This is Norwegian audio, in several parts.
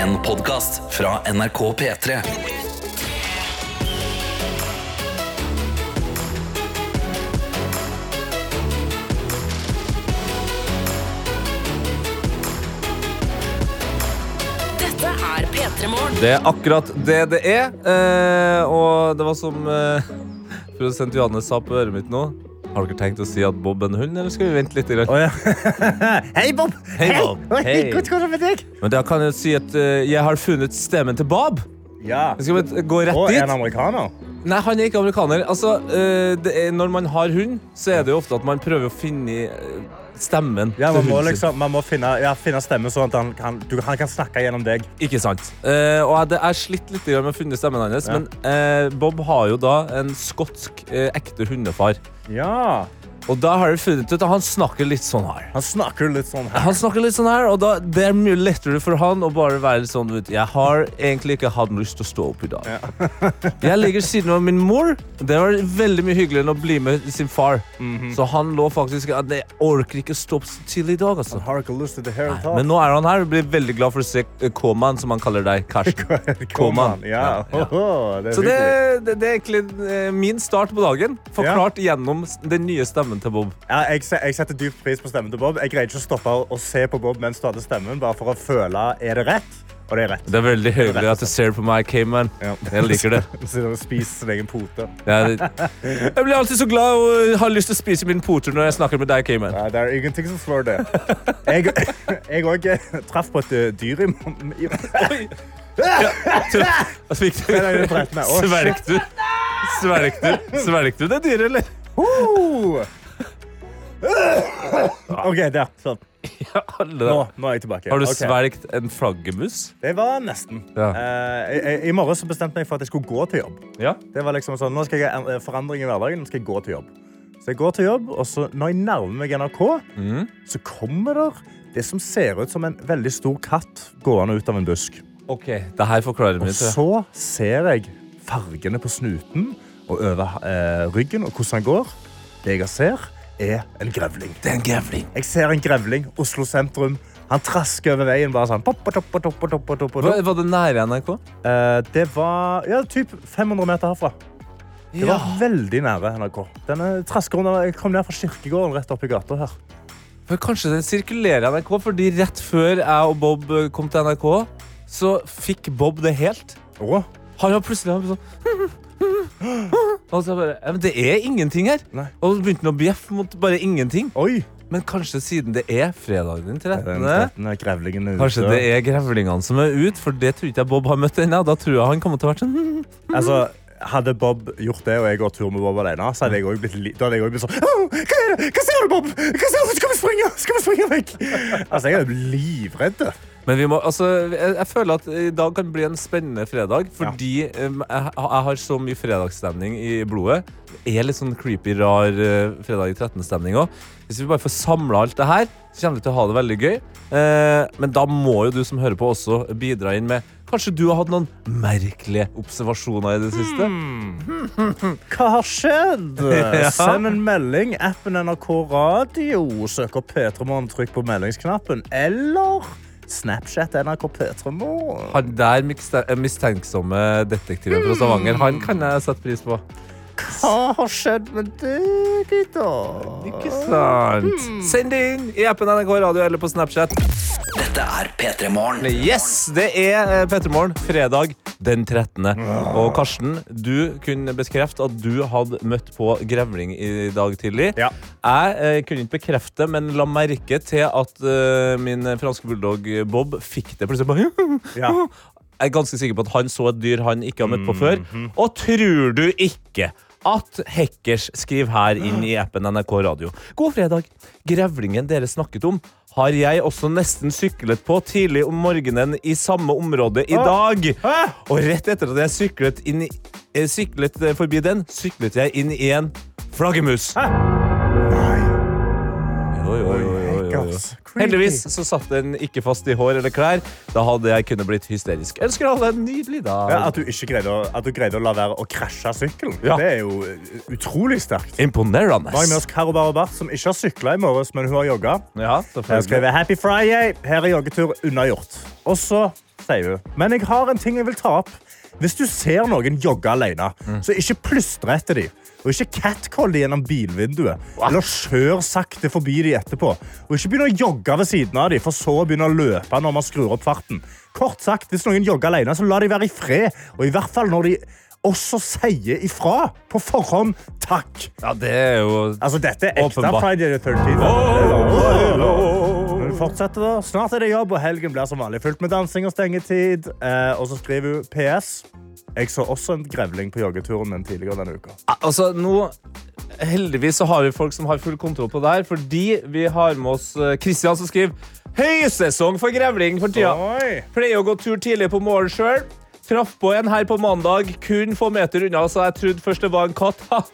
En podkast fra NRK P3. Dette er P3 Morgen. Det er akkurat det det er. Eh, og det var som eh, produsent Johannes sa på øret mitt nå. Har dere tenkt å si at Bob er en hund, eller skal vi vente litt? Oh, ja. Hei, Bob! Hei, Bob. Hei. Hei. Hvordan går det med deg? Men da kan jeg si at uh, jeg har funnet stemmen til Bob. Ja. Skal vi gå rett Og dit? en amerikaner. Nei, han er ikke amerikaner. Altså, eh, det er, når man har hund, så er det jo ofte at man prøver å finne eh, stemmen Ja, man må, liksom, man må finne, ja, finne stemmen sånn at han kan, du, han kan snakke gjennom deg. Ikke sant. Eh, og jeg, det er slitt litt med å finne stemmen hans, Ja. men eh, Bob har jo da en skotsk eh, ekte hundefar. Ja. Og da har jeg funnet ut at han snakker litt sånn her. Han snakker litt sånn her. Han snakker litt sånn her, og da, det er mye lettere for han å bare være litt sånn vet, Jeg har egentlig ikke hatt lyst til å stå opp i dag. jeg ligger siden av min mor. Det var veldig mye hyggeligere enn å bli med sin far. Mhm. Så han lå faktisk at Jeg orker ikke stå opp så tidlig i dag. altså. Han har ikke lyst til det her Nei, Men nå er han her og blir veldig glad for å se eh, K-man, som han kaller deg, Karsten. Kom Ja. Ja, ja. Er Så det, det, det er egentlig eh, min start på dagen. Forklart gjennom den nye stemmen til Bob. Ja, jeg, jeg setter dypt pris på stemmen til Bob. Jeg greide ikke å stoppe å se på Bob mens du hadde stemmen, bare for å føle er det rett. Og det er rett. Det er veldig hyggelig at du ser på meg, K-man. Ja. Jeg liker det. Sitter og spiser sin egen pote. Jeg, jeg blir alltid så glad og har lyst til å spise min poter når jeg snakker med deg, Cayman. Nei, det er ingenting som slår det. Jeg òg traff på et eh, dyr i i-. Å, shit. Svelgte du? Svelgte du? Det dyret, eller? OK, der. Sånn. Ja, alle Nå, nå er jeg tilbake. Har du Ok. svelgt en flaggermus? Det var nesten. Ja. Eh, i, I morgen så bestemte jeg meg for at jeg skulle gå til jobb. Ja. Det var liksom sånn, Nå skal jeg ha en forandring i hverdagen. Nå skal jeg gå til jobb. Så jeg går til jobb, og så når jeg nærmer meg NRK, Mhm. så kommer der det som ser ut som en veldig stor katt gående ut av en busk. OK, det her forklarer Og mye. tror jeg. så ser jeg fargene på snuten og over eh, ryggen og hvordan han går. Det jeg ser, er en grevling. Det er en grevling. Jeg ser en grevling, Oslo sentrum. Han trasker over veien bare sånn. Pop, pop, pop, pop, pop, pop. Var, det nære NRK? Eh, det var ja, typ 500 meter herfra. Det Ja. var veldig nære NRK. Denne traskeren jeg kom ned fra kirkegården rett i gata her. For kanskje den sirkulerer NRK, fordi rett før jeg og Bob eh, kom til NRK, så fikk Bob det helt. Å, Han var plutselig sånn Og så bare ja, Men det er ingenting her. Nei. Og så begynte han å bjeffe mot bare ingenting. Oi! Men kanskje siden det er fredag den 13. Den 13. grevlingen er ute. Kanskje det er grevlingene som er ute, for det tror ikke jeg Bob har møtt ennå. Da tror jeg han kommer til å være sånn Altså, hadde Bob gjort det, og jeg gått tur med Bob alene, så hadde jeg også blitt, li- da hadde jeg også blitt sånn «Åh, Hva er det? Hva ser du, Bob? Hva ser du? Skal vi springe? Skal vi springe vekk? Altså, jeg er livredd. Men vi må, altså, jeg, jeg føler at i dag kan bli en spennende fredag, fordi em, jeg, jeg har så mye fredagsstemning i blodet. Det er litt sånn creepy, rar eh, fredag i 13-stemning òg. Hvis vi bare får samla alt det her, så kommer vi til å ha det veldig gøy. Eh, men da må jo du som hører på, også bidra inn med Kanskje du har hatt noen merkelige observasjoner i det siste? Hva har skjedd? Ja. Send en melding. Appen NRK Radio. Søk opp P3morgen, trykk på meldingsknappen. Eller Snapchat NRK P3morgen. Han der mistenksomme detektiven fra Stavanger, han kan jeg sette pris på. Hva har skjedd med deg gutta? Ikke sant? Send det inn i appen NRK Radio eller på Snapchat. Dette er P3 Morgen. Yes, det er P3 Morgen fredag den 13. Og Karsten, du kunne bekrefte at du hadde møtt på grevling i dag tidlig. Ja. Jeg eh, kunne ikke bekrefte, men la merke til at eh, min franske bulldog Bob fikk det plutselig bare Ja. Jeg er ganske sikker på at han så et dyr han ikke har møtt på før. Og tror du ikke at hackers skriver her inn i appen NRK Radio. God fredag. Grevlingen dere snakket om, har jeg også nesten syklet på tidlig om morgenen i samme område i dag. Og rett etter at jeg syklet, inn i, eh, syklet eh, forbi den, syklet jeg inn i en flaggermus. Nei. Oi, oi, oi, Heldigvis så satt den ikke fast i hår eller klær. Da hadde jeg kunnet blitt hysterisk. Ønsker alle en nydelig dag. Ja, at du ikke greide å, at du greide å la være å krasje sykkelen. Ja. Det er jo uh, utrolig sterkt. Imponerende. Oss Karo Barabart, som ikke har sykla i morges, men hun har jogga. Ja, skriver Happy Friday. Her er joggetur unnagjort. Og så sier hun. Men jeg har en ting jeg vil ta opp. Hvis du ser noen jogge alene, så ikke plystre etter dem. Og ikke catcall dem gjennom bilvinduet. Eller kjør sakte forbi dem etterpå. Og ikke begynne å jogge ved siden av dem, for så å begynne å løpe når man skrur opp farten. Kort sagt, Hvis noen jogger alene, så la de være i fred. Og i hvert fall når de også sier ifra på forhånd takk. Ja, det er jo Altså, dette er ekte Friday the 13th. Du fortsetter da, Snart er det jobb, og helgen blir som vanlig fullt med dansing og stengetid. Eh, og så skriver hun PS. Jeg så også en grevling på joggeturen min tidligere denne uka. Altså, nå Heldigvis så har vi folk som har full kontroll på det her, fordi vi har med oss Kristian som skriver Høysesong for grevling for tida. Pleier å gå tur tidlig på morgenen sjøl. Traff på en her på mandag, kun få meter unna, så jeg trodde først det var en katt. Ha.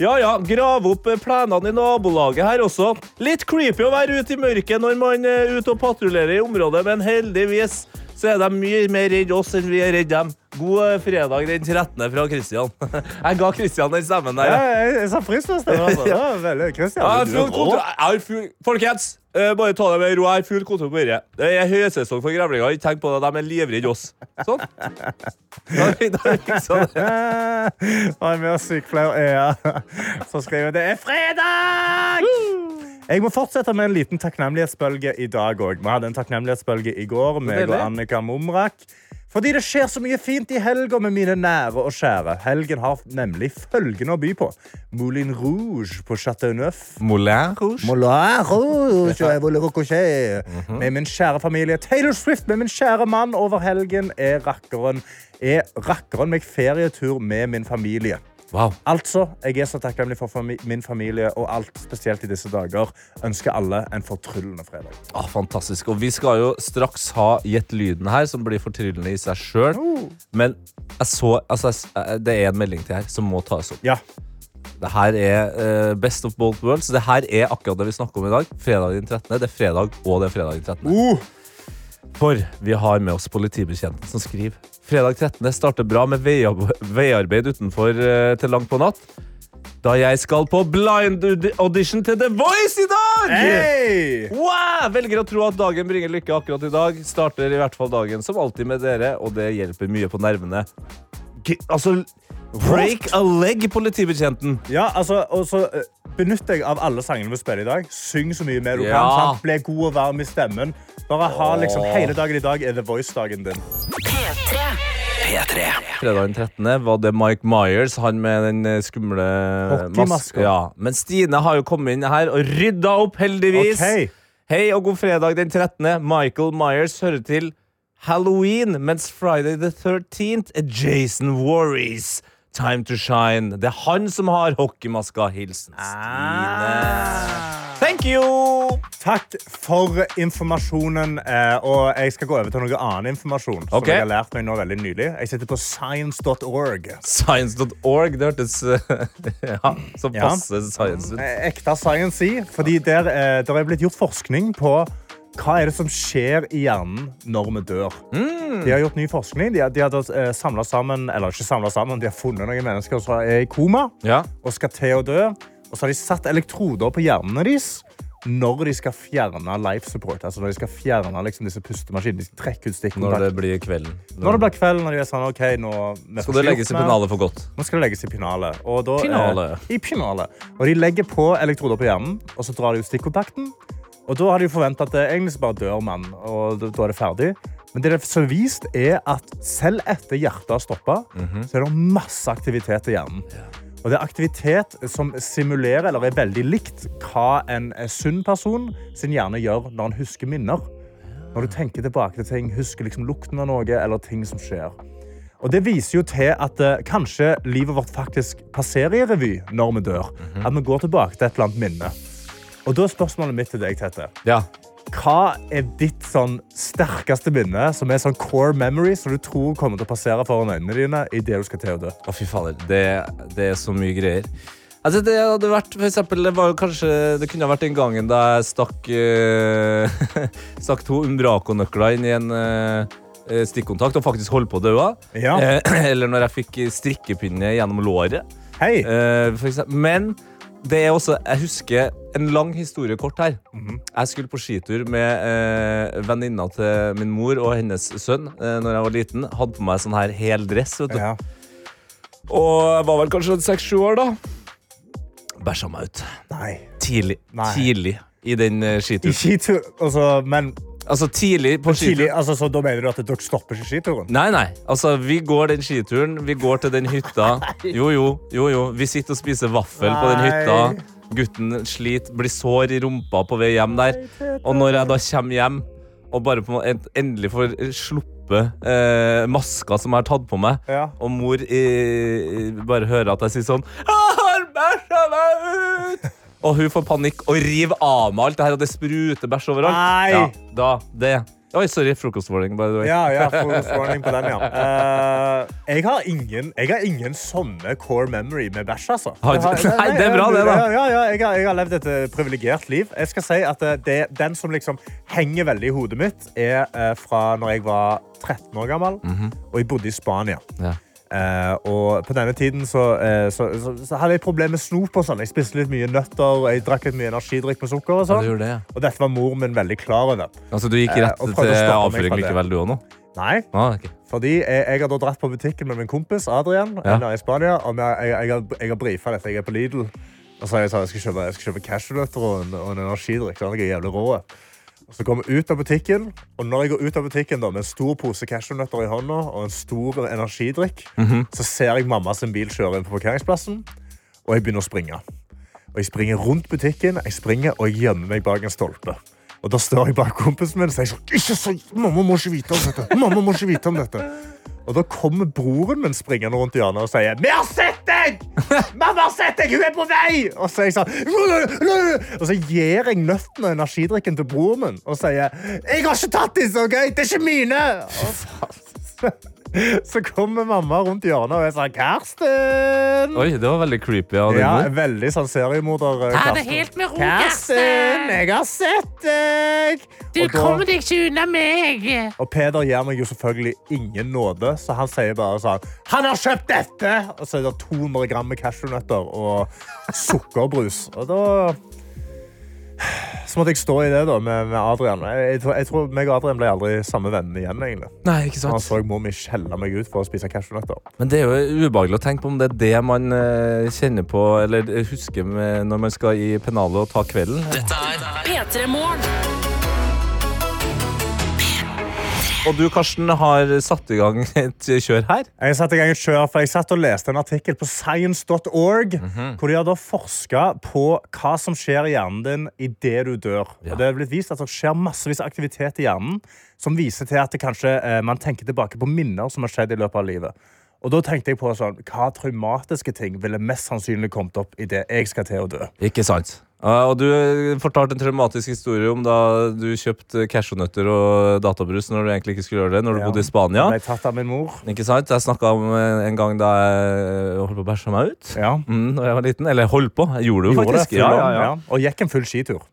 Ja ja, grave opp eh, plenene i nabolaget her også. Litt creepy å være ute i mørket når man er ute og patruljerer i området, men heldigvis så er de mye mer redd oss enn vi er redd dem. God eh, fredag den 13. fra Christian. Jeg ga Christian den stemmen der. Ja, ja. jeg, jeg sa frisk på stemmen. Altså. Ja, veldig. Jeg. Jeg har full... Folkens, eh, bare ta det med ro. Jeg har full kontroll på dette. Det er høysesong for grevlinger. Ikke tenk på det. De er livredde oss. Sånn. Da fiksa det. Og en mer sykepleier Ea som skriver det er fredag! Jeg må fortsette med en liten takknemlighetsbølge i dag òg. Vi hadde en takknemlighetsbølge i går, meg og. Annika Mumrak. Fordi det skjer så mye fint i helga med mine nære og kjære. Helgen har nemlig følgende å by på. Moulin Rouge på Chateau Neuf. Moulin Rouge. Moulin Rouge, jeg vil -hmm. Med min kjære familie Taylor Swift med min kjære mann over helgen er rakkeren, er rakkeren meg ferietur med min familie. Wow. Altså, Jeg er så takknemlig for fami min familie og alt spesielt i disse dager. Ønsker alle en fortryllende fredag. Ah, fantastisk. Og vi skal jo straks ha Gjett lyden her, som blir fortryllende i seg sjøl. Men jeg så, altså, det er en melding til her som må tas opp. Ja, Det her er uh, best of both worlds. Det her er akkurat det vi snakker om i dag. Fredag den 13. Det er fredag, og det er fredag den 13. uh, For vi har med oss politibetjenten som skriver Fredag 13. starter bra med veiarbeid utenfor eh, til langt på natt. Da jeg skal på blind audition til The Voice i dag! Hey! Wow! Velger å tro at dagen bringer lykke akkurat i dag. Starter i hvert fall dagen som alltid med dere, og det hjelper mye på nervene. G altså, break a leg, politibetjenten. Ja, altså, og så eh, Benytt deg av alle sangene vi spiller i dag. Syng så mye mer du Ja. kan. Sant? Bli god og varm i stemmen. Bare ha liksom Hele dagen i dag er The Voice-dagen din. P3. P3. Fredag den 13. var det Mike Myers, han med den eh, skumle maska. Ja. Men Stine har jo kommet inn her og rydda opp, heldigvis. Okay. Hei og god fredag den 13. Michael Myers hører til Halloween, mens Friday the 13th er Jason Warries. Time to shine. Det er han som har hockeymaska. Hilsen Stine. Thank you! Takk for informasjonen. eh, Og jeg skal gå over til noe annen informasjon. Som Ok. jeg har lært meg nå veldig nylig. Jeg sitter på science.org. Science.org. Det hørtes ja, så Ja. science ut. Eh, Ekte science i. Fordi der, eh, der er blitt gjort forskning på hva er det som skjer i hjernen når vi dør. De har gjort ny forskning. De har, de har uh, sammen, eller ikke sammen, de har funnet noen mennesker som er i koma Ja. og skal til å dø. Og så har de satt elektroder på hjernene deres når de skal fjerne life support. Altså når de skal fjerne liksom, disse pustemaskinene. De trekker ut Når det blir kvelden. Når det blir kvelden, når de er sånn, ok, nå Skal det legges i pennalet for godt? Nå skal det legges i pinnalet. Og da. Eh, I pinnalet. Og de legger på elektroder på hjernen, og så drar de ut stikkontakten. Og da har de forventet at det egentlig bare dør man, og da er det ferdig. Men det som er vist, er at selv etter hjertet har stoppa, så er det masse aktivitet i hjernen. Og det er aktivitet som simulerer, eller er veldig likt, hva en eh, sunn person sin hjerne gjør når han husker minner. Når du tenker tilbake til ting, husker liksom lukten av noe, eller ting som skjer. Og Det viser jo til at uh, kanskje livet vårt faktisk passerer i revy når vi dør. At vi går tilbake til et eller annet minne. Og da er spørsmålet mitt til deg, Tete. Ja. Hva er ditt sånn sterkeste minne, som er sånn core memory, som du tror kommer til å passere foran øynene dine idet du skal til å dø? Å, fy fader. Det, det er så mye greier. Altså, det hadde vært, for eksempel, det var kanskje Det kunne vært den gangen da jeg stakk eh, Stakk to Umbraco-nøkler inn i en eh, stikkontakt og faktisk holdt på å dø. Ja. Eh, eller når jeg fikk strikkepinne gjennom låret. Eksempel. Men det er også Jeg husker en lang historie kort her. Jeg skulle på skitur med eh, venninna til min mor og hennes sønn eh, Når jeg var liten. Hadde på meg sånn her hel dress. Vet du. Ja. Og jeg var vel kanskje seks-sju år da. Bæsja meg ut. Nei. Tidlig. Nei. Tidlig i den eh, I skituren. skitur altså, Men Altså tidlig på tidlig, skituren. altså, så da mener du at dere stopper skituren? Nei, nei. Altså, vi går den skituren. Vi går til den hytta. Jo, jo. jo, jo. Vi sitter og spiser vaffel på den hytta. Gutten sliter, blir sår i rumpa på vei hjem der. Og når jeg da kommer hjem og bare på en, endelig får sluppet eh, maska som jeg har tatt på meg, Ja. og mor eh, bare hører at jeg sier sånn Jeg har bæsja meg ut! Og hun får panikk og river av meg alt det her, og det spruter bæsj overalt. Nei! Ja, da, det. Oi, sorry. Frokostwarning, by the way. Ja, ja, frokostwarning på den, ja. Uh, jeg, har ingen, jeg har ingen sånne core memory med bæsj, altså. Har nei, Nei, det er bra, det, da. Ja, ja, jeg, har, jeg har levd et eh, privilegert liv. Jeg skal si at eh, det, Den som liksom henger veldig i hodet mitt, er uh, fra når jeg var 13 år gammel, Mhm. og jeg bodde i Spania. Ja. Eh, og på denne tiden så, eh, så, så, så hadde jeg problemer med snop og sånn. Jeg spiste litt mye nøtter, og jeg drakk litt mye energidrikk med sukker og sånn. Ja, det, ja. Og dette var mor min veldig klar over. Altså, du gikk Eh, rett og til avføring likevel, du òg nå? Nei, Ah, okay. fordi jeg, jeg har dratt på butikken med min kompis Adrian Ja. i Spania. Og jeg, jeg, jeg, har- jeg har brifa dette. Jeg er på Lidl. Og så har jeg sagt jeg skal kjøpe, jeg skal kjøpe cashewnøtter og og en energidrikk. sånn Jeg er jævlig rå. Så kommer jeg ut av butikken, og når jeg går ut av butikken da, med en stor pose cashewnøtter i hånda og en stor energidrikk, så ser jeg mamma sin bil kjøre inn på parkeringsplassen, og jeg begynner å springe. Og jeg springer rundt butikken, jeg springer, og jeg gjemmer meg bak en stolpe. Og da står jeg bak kompisen min og sier sånn, mamma må ikke vite om dette. Mamma må ikke vite om dette. Og da kommer broren min springende rundt hjørnet og sier Vi har sett deg! Mamma har sett deg! Hun er på vei! Og så, sånn, og så gir jeg nøtten og energidrikken til broren min og sier Jeg har ikke tatt disse, OK? Det er ikke mine! Og så kommer mamma rundt hjørnet og er sånn Karsten! Oi, det var veldig creepy av din Ja, mor. veldig sånn seriemorder. eh, Ta det Karsten. helt med ro, Karsten, jeg har sett deg! Du da- kommer deg ikke unna meg. Og Peder gir meg jo selvfølgelig ingen nåde, så han sier bare sånn Han har kjøpt dette! Og så er det 200 gram med cashewnøtter og sukkerbrus. Og da Så måtte jeg stå i det da med, med Adrian. Jeg, jeg, tror, jeg tror meg og Adrian ble aldri samme venner igjen. egentlig. Nei, ikke sant? Han sant? så mor mi skjelle meg ut for å spise cashewnøtter. Men det er jo ubehagelig å tenke på om det er det man eh, kjenner på eller husker med når man skal i pennalet og ta kvelden. Dette er P3 Morgen. Og du, Karsten, har satt i gang et kjør her. Jeg satt i gang et kjør, for jeg satt og leste en artikkel på science.org, Mhm. hvor de har da forska på hva som skjer i hjernen din idet du dør. Ja. Og det er blitt vist at det skjer massevis av aktivitet i hjernen som viser til at det kanskje, eh, man tenker tilbake på minner som har skjedd i løpet av livet. Og da tenkte jeg på sånn, hva traumatiske ting ville mest sannsynlig kommet opp idet jeg skal til å dø. Ikke sant? Og du eh, fortalte en traumatisk historie om da du kjøpte cashewnøtter og databrus når du egentlig ikke skulle gjøre det, når du Ja. bodde i Spania. Ble tatt av min mor. Ikke sant? Jeg snakka om eh, en gang da jeg holdt på å bæsje meg ut. Ja. Mm, når jeg var liten. Eller holdt på. Jeg gjorde det jo det, faktisk. ja, ja. ja. Og gikk en full skitur.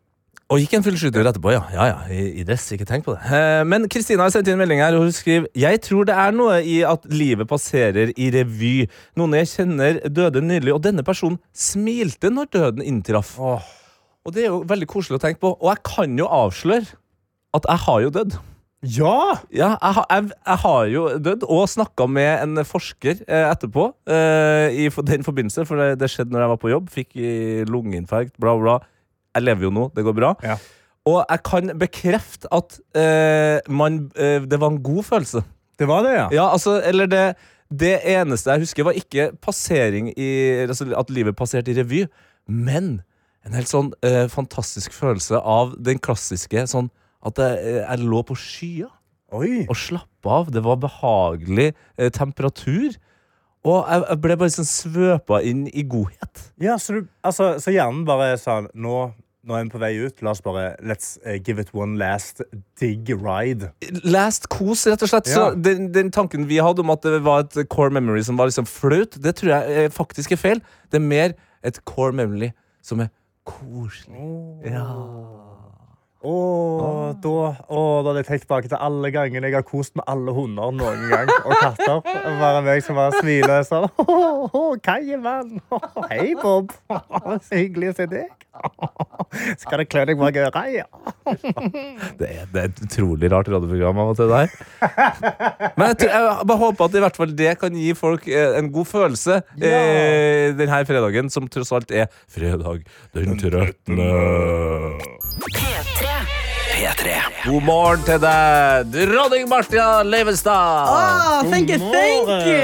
Og gikk en full skytur etterpå, ja. ja, ja i, I dress, ikke tenk på det. Eh, Men Kristina har sendt inn melding her, og hun skriver Jeg tror det er noe i at livet passerer i revy. Noen jeg kjenner døde nylig, og denne personen smilte når døden inntraff. Og det er jo veldig koselig å tenke på. Og jeg kan jo avsløre at jeg har jo dødd. Ja! Ja, jeg, har- jeg, jeg har jo dødd, og snakka med en forsker eh, etterpå. Eh, I den forbindelse, for det, det skjedde når jeg var på jobb. Fikk i lungeinfarkt, bla, bla. Jeg lever jo nå, det går bra. Ja. Og jeg kan bekrefte at eh, man, eh, det var en god følelse. Det var det, ja. Ja, altså, eller det, det eneste jeg husker, var ikke passering i altså At livet passerte i revy, men en helt sånn eh, fantastisk følelse av den klassiske sånn at jeg, eh, jeg lå på skya Oi. og slappa av. Det var behagelig eh, temperatur. Og jeg, jeg ble bare sånn svøpa inn i godhet. Ja, så, du, altså, så hjernen bare sa sånn nå, nå er vi på vei ut. La oss bare Let's eh, give it one last dig ride. Last kos, rett og slett. Ja. Så den, den tanken vi hadde om at det var et core memory som var liksom flaut, det tror jeg faktisk er feil. Det er mer et core memory som er koselig. Ja. Og da, oh, da hadde jeg tenkt tilbake til alle gangene jeg har kost med alle hunder noen gang. Og katter. Bare meg som bare smiler sånn. «Åh, oh, Kajemann. Oh, Hei, Bob. Så hyggelig å se deg. Skal det klø deg bak øret? Ja. Det er, det er et utrolig rart radioprogram av og til, det her. Men jeg, tror, jeg bare håper at i hvert fall det kan gi folk eh, en god følelse eh, denne fredagen, som tross alt er fredag den 13. P3. P3. God morgen til deg, dronning Martia Leivestad. Oh, thank you, thank you!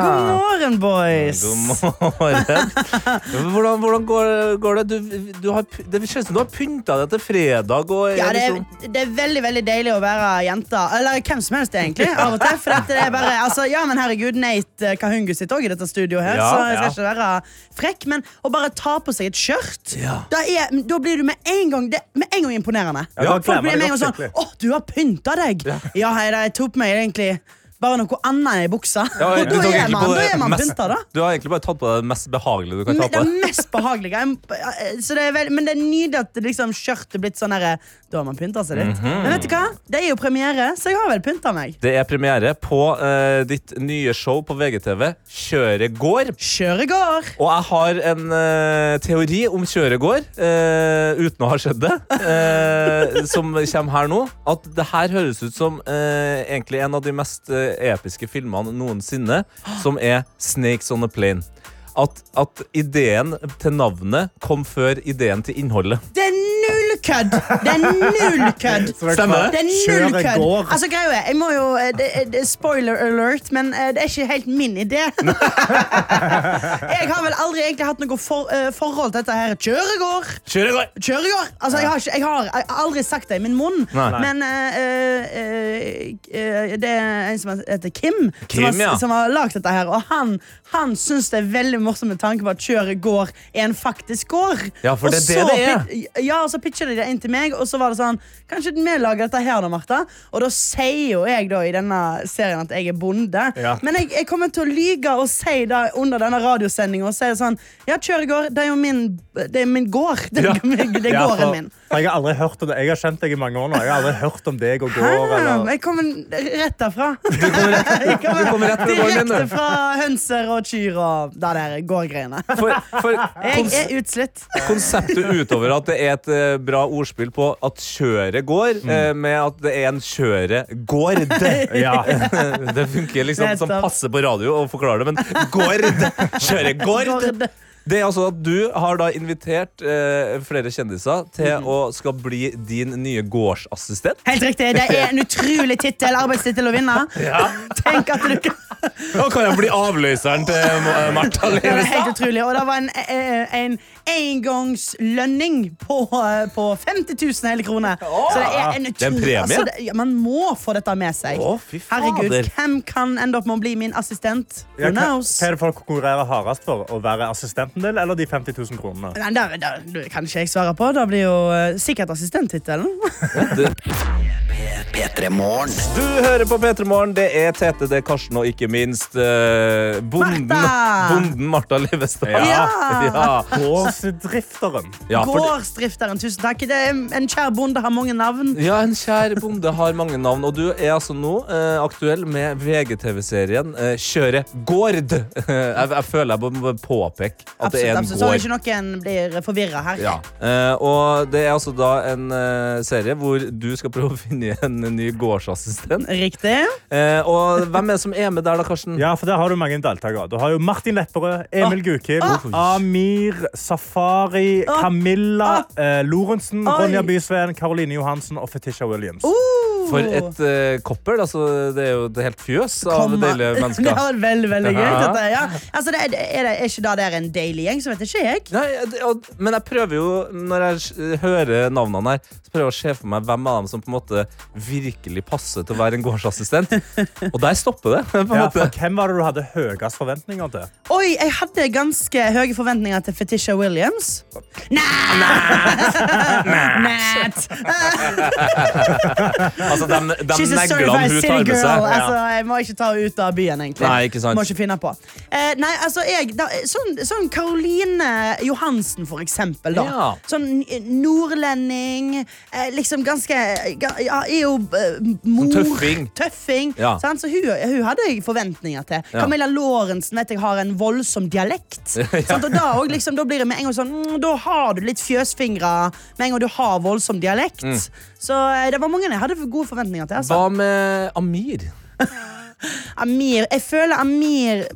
God morgen, boys. God morgen. Hvordan, hvordan går, går det? Du, du har, det kjennes som du har pynta deg til fredag. Og Ja, det, liksom, er, det er veldig veldig deilig å være jente. Eller hvem som helst, egentlig. Av og til. For dette det er bare, altså, ja, men herregud, Nate Kahungu sitter òg i dette studioet her, Ja, så jeg skal ja. ikke være frekk. Men å bare ta på seg et skjørt, Ja. da, er, da blir du med en gang, det, med en gang imponerende. Ja, Folk blir med en gang sånn. Å, du har pynta deg! Ja, hei, jeg tok meg egentlig bare noe annet i buksa. Ja, og da er man, da er man mest- pynta, da. Du har egentlig bare tatt på deg det mest behagelige du kan ta på. det mest behagelige. Så det er vel- Men det er nydelig at liksom skjørtet er blitt sånn herre Da har man pynta seg litt. Mhm. Men vet du hva? Det er jo premiere, så jeg har vel pynta meg. Det er premiere på uh, ditt nye show på VGTV, Kjøret går. Kjøre går. Og jeg har en uh, teori om kjøret går, uh, uten å ha skjedd det, eh, som kommer her nå. At det her høres ut som eh, egentlig en av de mest eh, episke filmene noensinne, som er Snakes on a Plane. At, at ideen til navnet kom før ideen til innholdet. Det er null kødd! Det er null kødd. Stemmer Det er null kødd. Altså, greia jeg må jo, det, det er Spoiler alert, men eh, det er ikke helt min idé. jeg har vel aldri egentlig hatt noe for, eh, forhold til dette her. Kjøregård. Kjøregård. Kjøregård. Altså, jeg, har ikke, jeg, har, jeg har aldri sagt det i min munn. Nei. Men uh, eh, eh, det er en som heter Kim, Kim, som, har, ja. som har lagd dette her. Og han, han syns det er veldig morsomt med tanke på at kjøret går er en faktisk gård. Ja, for det er det det er. Ja, og så pitcher de det inn til meg, og så var det sånn Kanskje vi lager dette her, da, Martha? Og da sier jo jeg da i denne serien at jeg er bonde. Ja. Men jeg, jeg kommer til å lyge og si det under denne radiosendinga og si sånn Ja, kjøregård, det er jo min, det er min gård. Det, Ja. det er Ja, gården min. Jeg har aldri hørt om det. Jeg har kjent deg i mange år nå. Jeg har aldri hørt om deg og gård. Eller... Jeg kommer rett derfra. Du kommer rett, du kommer rett fra gården min. Direkte fra hønser og kyr og det der gårdgreiene. Jeg er utslitt. konseptet utover at det er et eh, bra ordspill på at kjøret går, eh, med at det er en kjøregård. Ja. Det funker liksom som passer passe på radio å forklare det, men gård! Kjøregård! Gård. Det er altså at Du har da invitert eh, flere kjendiser til å skal bli din nye gårdsassistent. Helt riktig. Det er en utrolig tittel, arbeidstittel å vinne. Tenk at du kan Nå kan jeg bli avløseren til Martha Martha Det var helt utrolig. Og det var en, eh, en engangslønning på, på 50 000 hele kroner. Så det er en Det er en premie? altså, det, ja, Man må få dette med seg. Å, fy Herregud, fader. hvem kan ende opp med å bli min assistent? Ja, Who hva, knows? hva er det folk konkurrerer hardest for? Å være assistenten din eller de 50 000 kronene? Nei, da, det, det kan ikke jeg svare på. Det blir jo eh, sikkert assistenttittelen. P3 Du hører på P3 Morgen. Det er Tete, det er Karsten og ikke minst eh, bonden Martha! Bonden Martha Leivestad. Ja! ja. Gårdsdrifteren. Ja, Gårdsdrifteren, tusen takk. Det en kjær bonde har mange navn. ja, en kjær bonde har mange navn, og du er altså nå eh, aktuell med VGTV-serien eh, Kjøre gård. jeg, jeg føler jeg må påpeke at det er en Absolutt, absolutt. Så gård. ikke noen blir forvirra her. Ja. Eh, og det er altså da en eh, serie hvor du skal prøve å finne en ny gårdsassistent. Riktig. Eh, og hvem er det som er med der, da, Karsten? Ja, for Der har du mange deltakere. Du har jo Martin Lepperød, Emil Gukild, Amir, Safari, Camilla, eh, Lorentzen. Ronja Bysveen, Caroline Johansen og Fetisha Williams. For et uh, koppel. Altså, det er jo et helt fjøs av deilige mennesker. Det var veldig, veldig gøy. Dette, ja. altså, det er, er, det, er ikke da det er en deilig gjeng, så vet ikke jeg. Nei, og, men jeg prøver jo, når jeg hører navnene her, så prøver jeg å se for meg hvem av dem som på en måte virkelig passer til å være en gårdsassistent. Og der stopper det. på en Ja, for Hvem var det du hadde høyest forventninger til? Oi, jeg hadde ganske høye forventninger til Fetisha Williams. Nat! Nat! Altså, Altså, de, de She's a certified city girl. Ja. Altså, jeg må ikke ta henne ut av byen, egentlig. Nei, ikke sant. Må ikke finne på. Eh, nei, altså, jeg, da, sånn, sånn Caroline Johansen, for eksempel. Da. Ja. Sånn nordlending. Eh, liksom ganske ja, Er jo eh, mor. tøffing. Tøffing, Ja. sant? Så hun, hun hadde jeg forventninger til. Camilla Lorentzen vet jeg har en voldsom dialekt. Og da, og liksom, da blir det med en gang sånn mm, Da har du litt fjøsfingre med en gang du har voldsom dialekt. Mm. Så eh, det var mange jeg hadde gode forventninger til. Altså. Hva med Amir? Amir Jeg føler Amir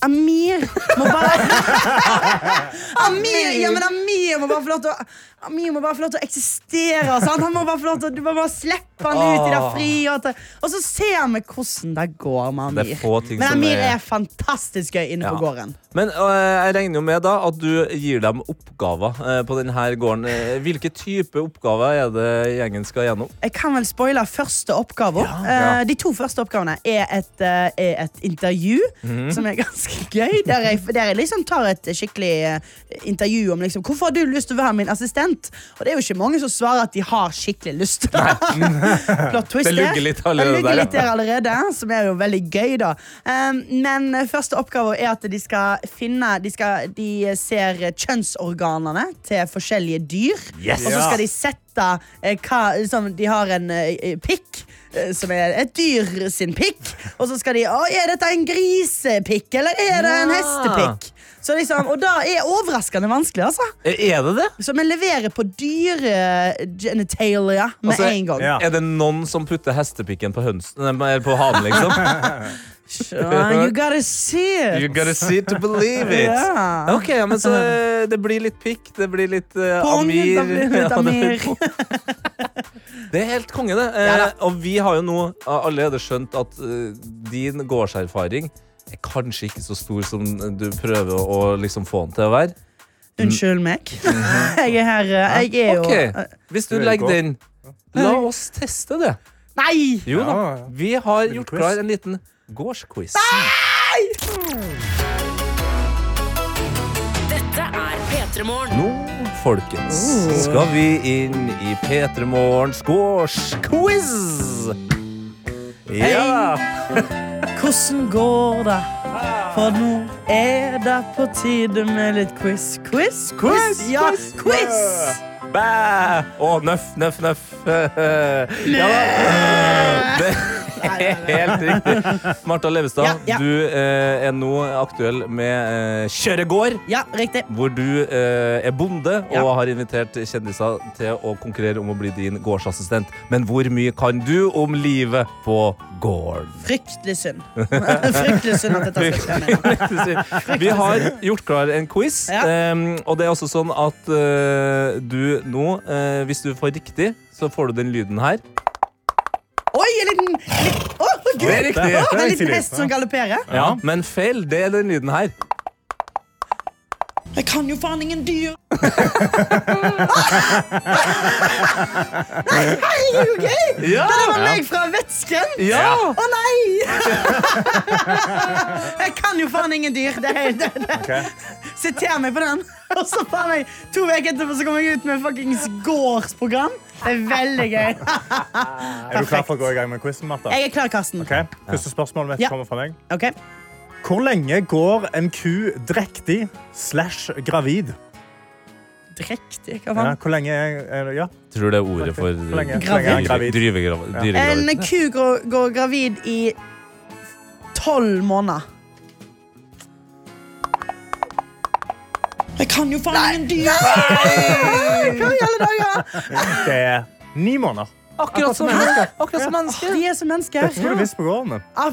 Amir må bare Amir, ja, men Amir må bare få lov til å Amir må bare få lov til å eksistere. Sant? Han må bare få lov til å, Du må bare slippe han ut i det fri frie. Og, og så ser vi hvordan det går med Amir. Men Amir er- er fantastisk gøy inne Ja. på gården. Men øh, jeg regner jo med da at du gir dem oppgaver øh, på denne gården. Eh, Hvilke type oppgaver er det gjengen skal gjennom? Jeg kan vel spoile første oppgave. ja. Eh, de to første oppgavene er et, er et intervju, mm. som er ganske gøy. Der jeg, der jeg liksom tar et skikkelig intervju om liksom, hvorfor har du lyst til å være min assistent. Og det er jo ikke mange som svarer at de har skikkelig lyst. Plot twist Det lugger litt allerede Det litt der allerede, som er jo veldig gøy, da. Men første oppgave er at de skal finne De, skal, de ser kjønnsorganene til forskjellige dyr. Yes! Og så skal de sette eh, hva liksom, De har en eh, pikk. eh, Som er et dyr sin pikk. Og så skal de Å, Er dette en grisepikk, eller er det en hestepikk? Så liksom, og da er overraskende vanskelig, altså. Eh, Er det det? Så vi leverer på dyre genitalia med Altså, en gang. ja. Er det noen som putter hestepikken på hønsen? På hanen, liksom? Sean, you gotta see it. You gotta see it to believe it. Yeah. Ok, ja, men så eh, det blir litt pikk, det blir litt uh, Pong, Amir. Det, blir det litt Ja, Amir. Det er helt konge, det. Eh, Ja da. og vi har jo nå allerede skjønt at uh, din gårdserfaring er kanskje ikke så stor som du prøver å, liksom få den til å være. Unnskyld meg. Jeg er her. eh, Jeg er jo Hvis du er legger den, la oss teste det. Nei! Jo da. Vi har gjort klar en liten gårdsquiz. Dette er P3 Morgen. Nå, folkens, skal vi inn i P3 Morgens gårdsquiz. Ja. Hvordan går det? For nå er det på tide med litt quiz. Quiz? Quiz? Ja, quiz! Bæ! Å, nøff, nøff, nøff. Ja da. Helt riktig. Marta Levestad, Ja, ja. du eh, er nå aktuell med eh, Kjøregård. Ja, riktig. Hvor du eh, er bonde og har invitert kjendiser til å konkurrere om å bli din gårdsassistent. Men hvor mye kan du om livet på gården? Fryktelig synd. Fryktelig synd at dette skal skje. Vi har gjort klar en quiz, Ja. em, og det er også sånn at eh, du nå, eh, hvis du får riktig, så får du den lyden her. Oi, en liten, en liten Gud! Det er riktig. Er En liten hest som galopperer. Ja, men feil, det er den lyden her. Jeg kan jo faen ingen dyr. Nei, herregud, gøy! Ja! Det var meg fra Vetsken. Ja! Å nei! Jeg kan jo faen ingen dyr. Det det, det. Ok. Siter meg på den. Og så faen meg to uker etterpå så kommer jeg ut med fuckings gårdsprogram. Det er veldig gøy. Er du klar for å gå i gang med quizen, Martha? Jeg er klar, Karsten. Okay. Første spørsmål Ja. kommer fra meg. Okay. Hvor lenge går en ku drektig slash gravid? Drektig. Hva Ja, faen? hvor lenge er, ja. Tror det er ordet for lenge- gravid? En ku går, går gravid i tolv måneder. Jeg kan jo faen ingen dyr! Hva i alle dager? Det er ni måneder. Akkurat som mennesker. Akkurat som mennesker. De er som mennesker. Det skulle du visst på gården. din. Ah,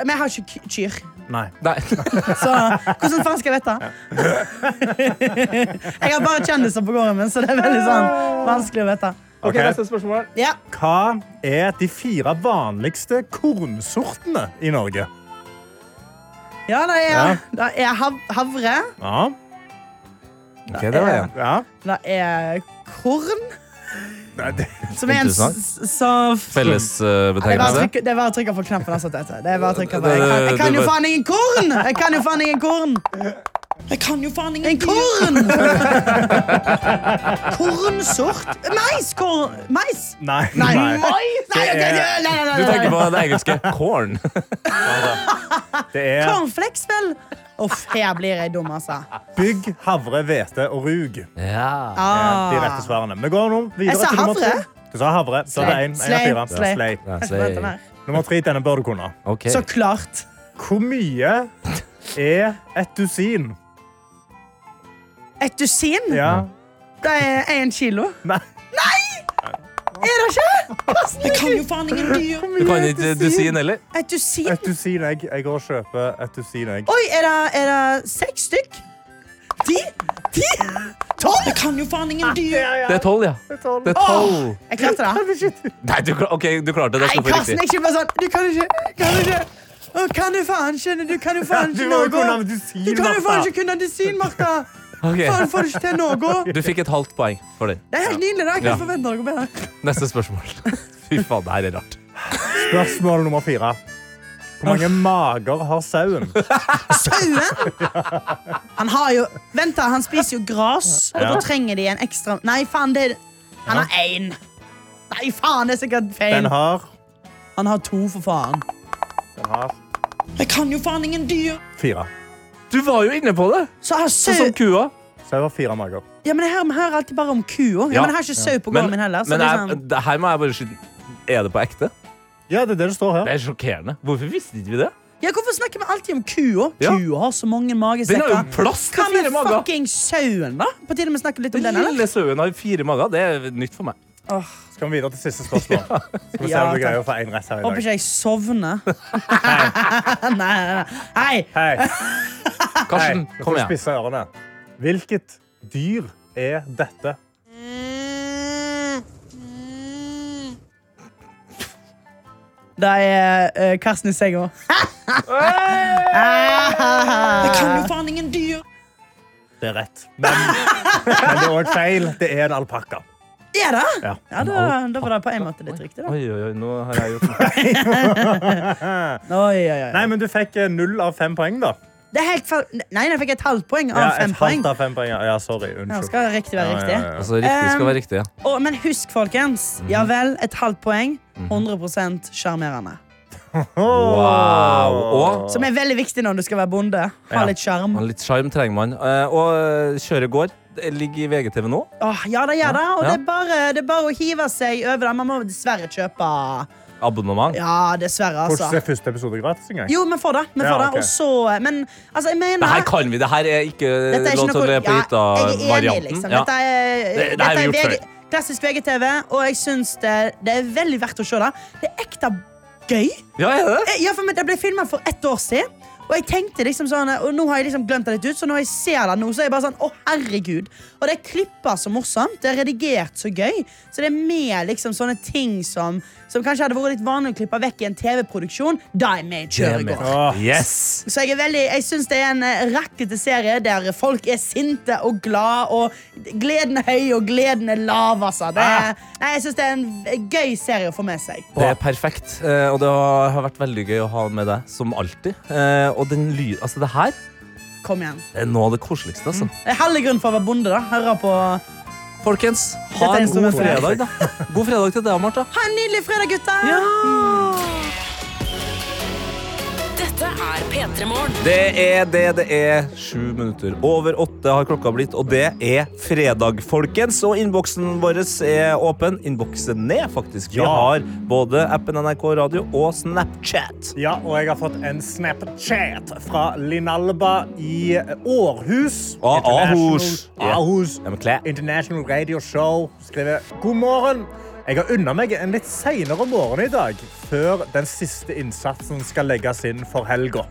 Men jeg har ikke kyr. Nei. Nei. Så hvordan faen skal jeg vite? jeg har bare kjendiser på gården min, så det er veldig sånn vanskelig å vite. Ok, Ok. neste spørsmål. Ja. Hva er de fire vanligste kornsortene i Norge? Ja, det Ja. er, det er hav havre. Ja. Det var en. ja. Det er korn. Nei, det, Som er en eh, er Fellesbetegnelse. trykke- det er bare å trykke på knappen. Altså, dette. Det er bare å trykke på. Jeg kan, jeg kan jo faen ingen korn! Jeg kan jo faen ingen korn! Jeg kan jo faen ingen korn! Kornsort? Maiskorn Mais? Nei. Nei, nei. mais! Nei, okay. Det er- nei, nei, nei, Du tenker på det engelske corn. Det er Cornflakes, vel? Uff, her blir jeg dum, altså. bygg, havre, hvete og rug. Ja. Ah. De rette svarene. Vi går nå videre Jeg sa til nummer havre. tre. Du sa havre. Så det er av Slay. fire. Nummer tre, denne bør du kunne. Okay. Så klart. Hvor mye er et dusin? Et dusin? Ja. Det er én kilo. Nei. Er det ikke? Jeg kan jo faen ingen dyr. Du kan ikke dusin heller? Et dusin? Et dusin egg. Jeg går og kjøper et dusin egg. Oi, er det, er det seks stykk? Ti? Ti? Tolv? Jeg kan jo faen ingen dyr. Det er tolv, ja. Det er tolv. Jeg klarte det. Nei, du, ok, du klarte det. Nei, Karsten, ikke bare sånn. Du kan ikke Kan du ikke Å, kan du faen ikke Du kan jo faen ikke. Du kan jo faen ikke kunne dusin, Martha. Ok. Faen, får du ikke til noe? Du fikk et halvt poeng for den. Det er helt nydelig. da. Jeg kan Ja. forvente noe bedre. Neste spørsmål. Fy faen, det her er rart. Spørsmål nummer fire. Hvor mange mager har sauen? Sauen? Han har jo Vent, da. Han spiser jo gras, og Ja. da trenger de en ekstra Nei, faen, det er Han har én. Nei, faen, det er sikkert feil. Den har Han har to, for faen. Den har Jeg kan jo faen ingen dyr. fire. Du var jo inne på det! Så har Sånn sau som kua. Sau har fire mager. Ja, men jeg hører, vi hører alltid bare om kua. Ja, Ja. men jeg har ikke sau på gården min heller. Så men det er jeg, sånn, det her må jeg bare skyte. Er det på ekte? Ja, det er det det står her. Det er sjokkerende. Hvorfor visste ikke vi det? ja, hvorfor snakker vi alltid om kua? Ja. Kua har så mange Den har jo magesekker. plass til Hva med fire mager. fucking sauen, da? På tide vi snakker litt om Den den, eller? lille sauen har fire mager. Det er nytt for meg. Skal vi videre til siste spørsmål? Skal vi se Ja, om du greier å få en rett her i Håper ikke jeg sovner. nei, nei, nei. Hei! Hei, Karsten, Hei. kom igjen. spisse ørene. Hvilket dyr er dette? Det er uh, Karsten i senga. det kan jo faen ingen dyr. Det er rett. Men, men det er òg feil. Det er en alpakka. Er det? Ja. Ja, da, da var det på en måte litt riktig, da. Oi, oi, oi, nå har jeg gjort noe. Oi, oi, oi. Nei, men du fikk eh, null av fem poeng, da. Det er helt feil. Nei, jeg fikk et halvt poeng av Ja, fem et poeng. halvt av fem poeng. Ja, sorry. Ja, Unnskyld. skal riktig være riktig. ja, ja, ja. Altså, riktig skal Um, være riktig. Ja. Å, men husk, folkens. Ja vel, et halvt poeng. 100 sjarmerende. Wow. Og Som er veldig viktig når du skal være bonde. Ha Ja. litt sjarm. litt sjarm trenger man. Eh, Og eh, kjøret går. Det ligger i VGTV nå. Åh, ja, det gjør det. Og Ja. det, er bare, det er bare å hive seg over det. Man må dessverre kjøpe Abonnement. Ja, dessverre, Får ikke altså. se første episode gratis engang. Jo, vi får det. Vi Ja, får det. Og så Men altså, jeg mener Det her kan vi. Det her er ikke Dette er lov til å noe le på ja, Jeg er enig, hytta-varianten. liksom. Dette er, Det- det har dette vi er gjort VG, klassisk VGTV, og jeg syns det, det er veldig verdt å se det. Det er ekte gøy. ja, er det? Eh, Ja, for Det ble filma for ett år siden. Og jeg tenkte liksom sånn Og nå har jeg liksom glemt det litt ut, så når jeg ser det nå, så er jeg bare sånn Å, herregud. Og det er klippa så morsomt. Det er redigert så gøy. Så det er med liksom sånne ting som Som kanskje hadde vært litt vanlig å klippe vekk i en TV-produksjon. Da er vi i kjøregård. går. Yes! Så jeg er veldig Jeg syns det er en eh, rakkete serie der folk er sinte og glad, og gleden er høy, og gleden er lav, altså. Det er, nei, jeg syns det er en gøy serie å få med seg. Det er perfekt. eh, Og det har har vært veldig gøy å ha med deg, som alltid. Og den lyd, altså det her Kom igjen. det er noe av det koseligste. Altså. Det er halve grunn for å være bonde. da Høre på Folkens, ha en god fredag, da. God fredag til deg, Martha. Ha en nydelig fredag, gutter! Dette er P3 Morgen. Det er det det er. Sju minutter over åtte har klokka blitt, og det er fredag, folkens. Og innboksen vår er åpen. Innboksen ned, faktisk. Vi Ja. har både appen NRK Radio og Snapchat. Ja, og jeg har fått en Snapchat fra Linalba i Århus. Ah, International- Ahus. Ja. Ahus. Ja, men klær. International Radio Show skriver God morgen. Jeg har unna meg en litt senere morgen i dag, før den siste innsatsen skal legges inn for helga.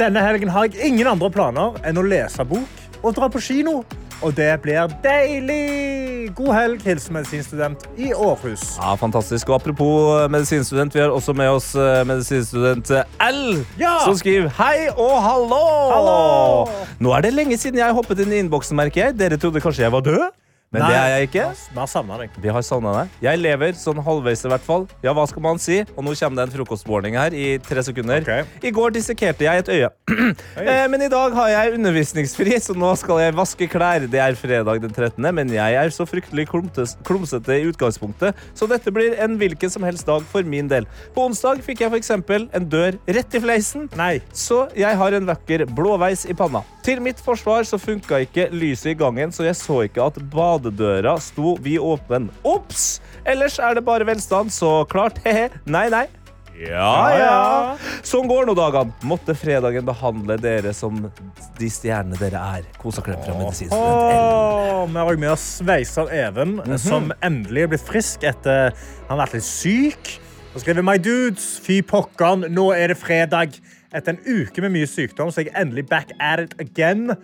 Denne helgen har jeg ingen andre planer enn å lese bok og dra på kino. Og det blir deilig! God helg, hilsen medisinstudent i Århus. Ja, fantastisk. Og apropos medisinstudent, vi har også med oss eh, medisinstudent L, Ja! som skriver hei og hallo! Hallo! Nå er det lenge siden jeg hoppet inn i innboksen, merker jeg. Dere trodde kanskje jeg var død? Men Nei. det er jeg ikke. Vi har savna deg. Vi har savna deg. Jeg lever sånn halvveis i hvert fall. Ja, hva skal man si? Og nå kommer det en frokostwarning her i tre sekunder. Okay. I går dissekerte jeg et øye. Eh, men i dag har jeg undervisningsfri, så nå skal jeg vaske klær. Det er fredag den 13., men jeg er så fryktelig klumsete i utgangspunktet, så dette blir en hvilken som helst dag for min del. På onsdag fikk jeg f.eks. en dør rett i fleisen. Nei. Så jeg har en vakker blåveis i panna. Til mitt forsvar så funka ikke lyset i gangen, så jeg så ikke at badedøra sto vi åpen. Ops! Ellers er det bare velstand, så klart, he-he. Nei, nei. Ja, ja. Sånn går nå dagene. Måtte fredagen behandle dere som de stjernene dere er. Kos og klem fra medisinstudent. Vi har òg med oss Sveiser Even, som endelig er blitt frisk etter han har vært litt syk. Og skriver My dudes, fy pokkeren, nå er det fredag. Etter en uke med mye sykdom så er jeg endelig back at it again.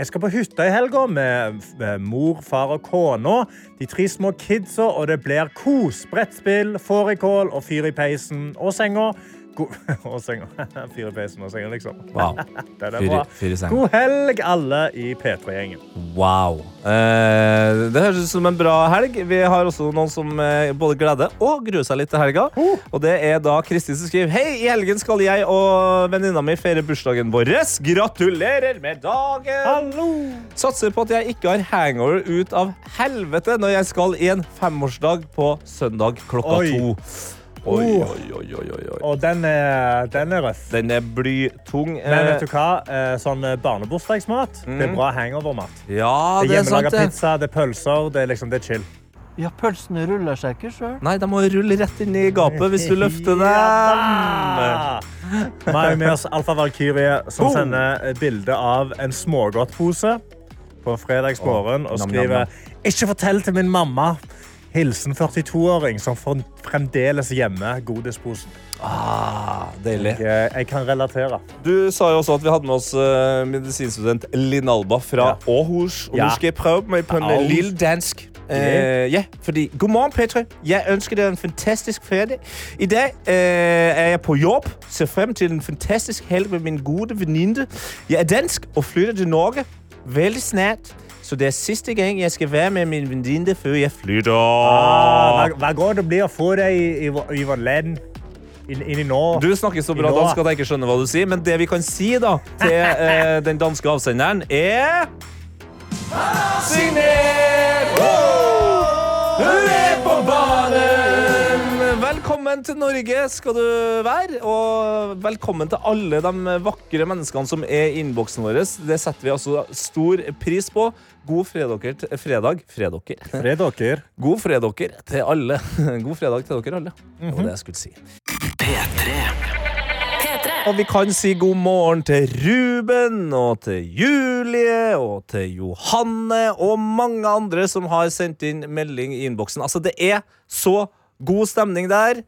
Jeg skal på hytta i helga med, mor, far og kona. De tre små kidsa, og det blir kos. Brettspill, fårikål og fyr i peisen og senga. Og senga. Peisen og senga, liksom. Wow. Det er bra. God helg, alle i P3-gjengen. Wow. Eh, det høres ut som en bra helg. Vi har også noen som eh, både gleder og gruer seg litt til helga. Og det er da Kristin som skriver Hei, i helgen skal jeg og venninna mi feire bursdagen vår. Gratulerer med dagen! Hallo! Satser på at jeg ikke har hangover ut av helvete når jeg skal i en femårsdag på søndag klokka Oi. to. Oi, oi, oi, oi, oi. Og den er, den er røff. Den er blytung. Men vet Eh, du hva? Eh, Sånn eh, barnebursdagsmat det er bra hangover-mat. ja, Det det er sant, hjemmelaga det. pizza, det er pølser, det er liksom det er chill. Ja, pølsene ruller seg ikke sjøl. Nei, de må rulle rett inn i gapet hvis du løfter dem. Ja! Vi har med oss Alfa Valkyrie, som Boom! sender bilde av en smågodtpose på fredagsmorgen og skriver Ikke fortell til min mamma. Hilsen 42-åring som fremdeles gjemmer godisposen. Ah, deilig. Jeg, jeg kan relatere. Du sa jo også at vi hadde med oss uh, medisinstudent Linn Alba fra Ja. Aarhus. Og Ja. nå skal jeg prøve meg på en Aarhus. lille dansk. Uh, ja, fordi God morgen, Petra. Jeg ønsker deg en fantastisk fredag. I dag uh, er jeg på jobb. Ser frem til en fantastisk helg med min gode venninne. Jeg er dansk og flytter til Norge veldig snart. Så det er siste gang jeg skal være med min venninne før jeg flytter. Ah, hva, hva går det blir å få deg i, i, i vårt land inn, inn i nå? Du snakker så bra dansk at jeg ikke skjønner hva du sier, men det vi kan si da til eh, den danske avsenderen, er Signer! Hurra! Velkommen til Norge skal du være, og velkommen til alle de vakre menneskene som er i innboksen vår. Det setter vi altså stor pris på. God fredag, til- fredag, fredokker. Det er. God fredokker til alle. God fredag til dere alle. Det var det jeg skulle si. P3. P3. Og vi kan si god morgen til Ruben og til Julie og til Johanne og mange andre som har sendt inn melding i innboksen. Altså, det er så god stemning der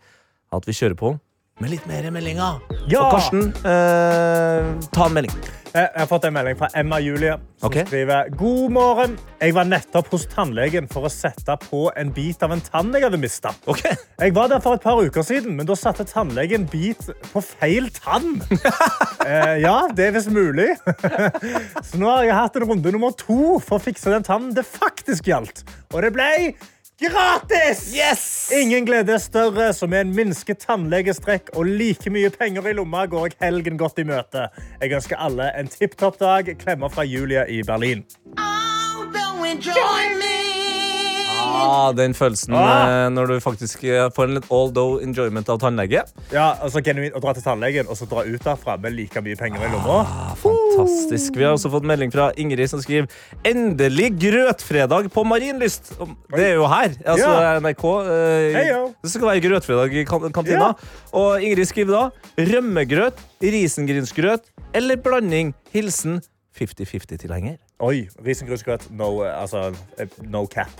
at vi kjører på med litt mer meldinger. Ja! Og Karsten, eh, ta en melding. Jeg jeg har fått en melding fra Emma Julie, som okay. skriver God morgen. Jeg var nettopp hos tannlegen for å sette på en bit av en tann jeg hadde mista. Okay. Jeg var der for et par uker siden, men da satte tannlegen bit på feil tann. eh, ja, det er visst mulig. Så nå har jeg hatt en runde nummer to for å fikse den tannen det faktisk gjaldt. Og det ble gratis! Ingen glede er større, som med en minsket tannlegestrekk og like mye penger i lomma går jeg helgen godt i møte. Jeg ønsker alle en tipp topp dag. Klemmer fra Julia i Berlin. Ah, den følelsen Ah. eh, når du faktisk eh, får en litt although enjoyment av tannlege. Ja, altså genuint Å dra til tannlegen og så dra ut derfra med like mye penger i lomma. Ah, fantastisk. Vi har også fått melding fra Ingrid som skriver Endelig grøtfredag på Marienlyst. Det er jo her. Altså Ja. NRK. Eh, det skal være grøtfredag i kantina. Ja. Og Ingrid skriver da rømmegrøt, risengrynsgrøt eller blanding. Hilsen 50-50-tilhenger. Oi, risengrynsgrøt. No, eh, altså, eh, no cap.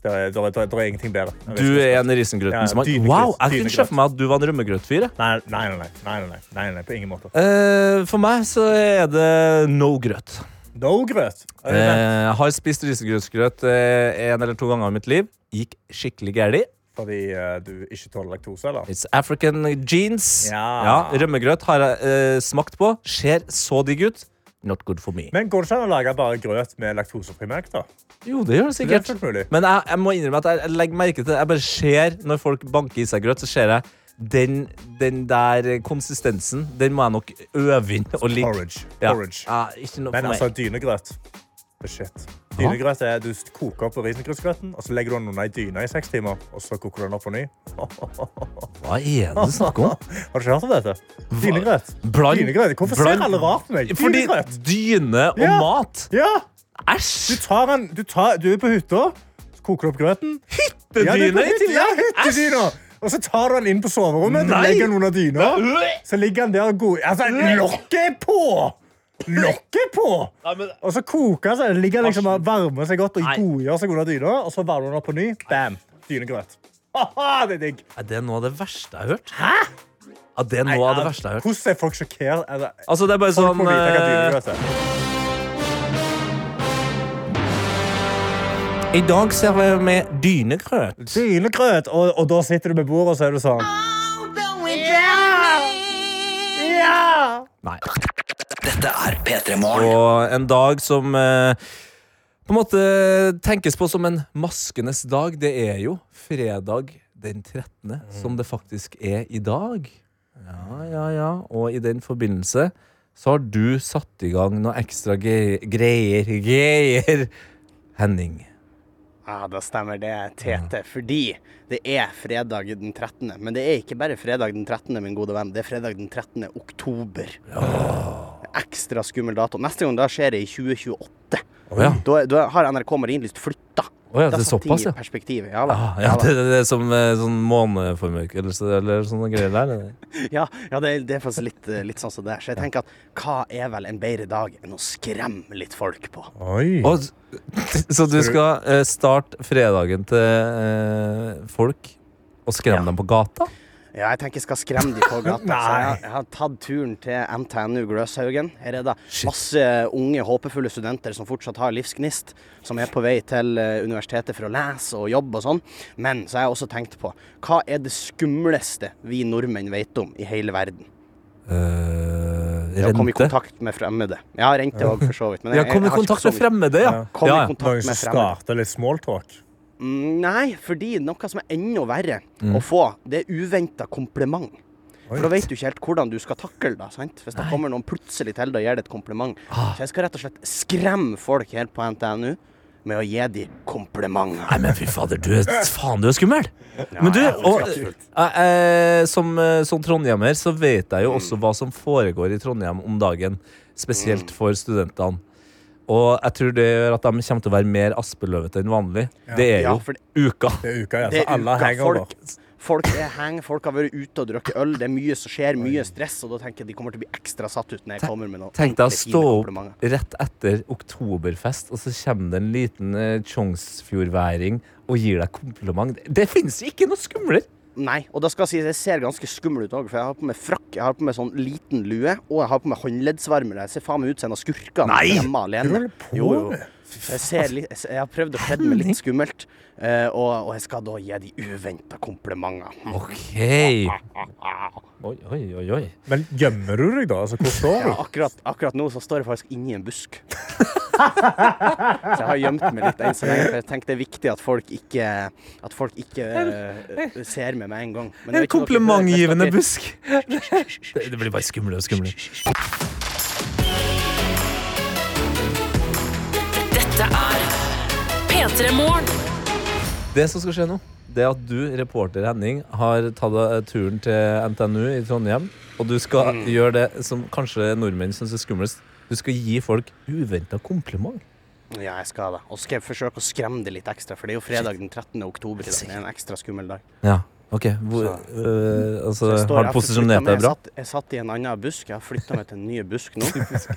Det er, det er, det er, ingenting bedre. Du er en Ja, risengrøtens mann. dynegrøt. Wow, jeg kunne ikke se for meg at du var en rømmegrøtfyr. Nei, nei, nei, nei, nei, nei, nei, på ingen måte. Uh, for meg så er det no grøt. No grøt. Eh, Jeg har spist risengrøtsgrøt én en eller to ganger i mitt liv. Gikk skikkelig gærent. Fordi uh, du ikke tåler laktose, eller? It's African jeans. Ja. Rømmegrøt har jeg eh, smakt på. Ser så digg ut. Not good for me. Men går det ikke an å lage bare grøt med laktosefri melk, da? Jo, det gjør det Det er sikkert. Men jeg, jeg må innrømme at jeg, jeg legger merke til Jeg bare ser når folk banker i seg grøt, så ser jeg den, den der konsistensen, den må jeg nok øve inn og ligge. Porridge. Ja. Porridge. Ja, Men altså, dynegrøt det shit. Dynegrøt er Du koker opp risengrynsgrøten, og så legger du den under ei dyne i seks timer. Og så koker du den opp på ny. Hva er det du snakker om? Har du ikke hørt om dette? Dynegrøt. Bland- Dynegrøt. Hvorfor bland- ser alle rart på meg? Fordi dyne og Ja. mat Ja, du Æsj! tar en, Du, tar, du er på hytta, så koker du opp grøten. Du Hyttedyne i tillegg! Æsj! Og så tar du den inn på soverommet. Du legger den under dyna. Så ligger den der og god Altså, lokket er på! Lokket på! Og så koker så ligger liksom og varmer seg godt og Nei. godgjør seg under dyna. Og så varmer den opp på ny. Bam! Dynegrøt. Det er digg. Er det noe av det verste jeg har hørt? Hæ? Er det noe Nei, av det verste jeg har hørt. Hvordan er folk sjokkert? Er det- Altså, det er bare Folk sånn eh. I dag ser vi dynegrøt. Dynegrøt, og, og da sitter du ved bordet og så er du sånn Nei. Dette er P3 Morgen. Og en dag som eh, på en måte tenkes på som en maskenes dag, det er jo fredag den 13., som det faktisk er i dag. Ja, ja, ja. Og i den forbindelse så har du satt i gang noe ekstra ge- greier. Greier. Henning. Ja, da stemmer det, Tete. Fordi det er fredag den 13. Men det er ikke bare fredag den 13., min gode venn. Det er fredag den 13. oktober. Ekstra skummel dato. Neste gang da skjer det i 2028. Oh, ja. Da, da har NRK Marienlyst flytta. Oh, ja, det er såpass, ja. perspektiv. Ja, da. Ah, ja, det, det, det er som eh, sånn måneformørkelse eller sånne greier der. ja, ja det, det er faktisk litt, eh, litt sånn som det er. Så jeg tenker at hva er vel en bedre dag enn å skremme litt folk på? Oi. Og, så du skal eh, starte fredagen til eh, folk og skremme Ja. dem på gata? Ja, jeg tenker jeg skal skremme de på gata. så jeg, jeg har tatt turen til NTNU Gløshaugen. Her er det masse unge, håpefulle studenter som fortsatt har livsgnist, som er på vei til eh, universitetet for å lese og jobbe og sånn. Men så har jeg også tenkt på hva er det skumleste vi nordmenn vet om i hele verden? Uh, rente? å komme i kontakt med fremmede. Ja, rente òg, for så vidt. Men jeg, jeg- kom i jeg har ikke kontakt så med mye- fremmede, ja. Ja. Kom i ja. kontakt med fremmede. starter litt smalltalk. Mm, Nei, fordi noe som er enda verre Mm. å få, det er uventa kompliment. Oi. For da vet du ikke helt hvordan du skal takle det. sant? Hvis det kommer noen plutselig til deg og gir deg et kompliment. Ah. Så jeg skal rett og slett skremme folk her på NTNU med å gi dem komplimenter. Nei, men fy fader, du er, faen, du er skummel! Men du, og, eh, eh, som, eh, som trondhjemmer så vet jeg jo Mm. også hva som foregår i Trondheim om dagen. Spesielt Mm. for studentene. Og jeg tror det gjør at de kommer til å være mer aspeløvete enn vanlig. Det er Ja, jo for det, uka. Det er uka, ja. det Så er alle uka. henger over. Folk, folk er hang, folk har vært ute og drukket øl. Det er mye som skjer, mye stress, og da tenker jeg de kommer til å bli ekstra satt ut når jeg kommer med noe Tenk deg å stå opp rett etter oktoberfest, og så kommer det en liten uh, Tjongsfjordværing og gir deg kompliment. Det finnes ikke noe skumlere! Nei, og da skal jeg si at jeg ser ganske skummel ut òg, for jeg har på meg frakk, jeg har på meg sånn liten lue, og jeg har på meg håndleddsvarmere. Jeg ser faen meg ut som en av skurkene Nei! Hva holder du på Jo, jo. med? Jeg, ser litt, jeg har prøvd å kledde meg litt skummelt, eh, og, og jeg skal da gi de uventa komplimenter. OK. Oi, oi, oi. oi. Men gjemmer du deg, da? Altså, hvor står Ja, du? akkurat, akkurat nå så står jeg faktisk inni en busk. så jeg har gjemt meg litt enn så lenge. For jeg tenker det er viktig at folk ikke, at folk ikke uh, ser meg med en gang. Men En komplimentgivende busk. Det, det blir bare skumlere og skumlere. Det som skal skje nå, det er at du, reporter Henning, har tatt eh, turen til NTNU i Trondheim. Og du skal Mm. gjøre det som kanskje nordmenn syns er skumlest. Du skal gi folk uventa kompliment. Ja, jeg skal det. Og så skal jeg forsøke å skremme det litt ekstra, for det er jo fredag den 13. oktober. Det er en ekstra skummel dag. Ja, ok. Hvor, øh, altså, jeg står- har du posisjonert deg bra? Jeg satt, jeg satt i en annen busk. Jeg har flytta meg til en ny busk nå.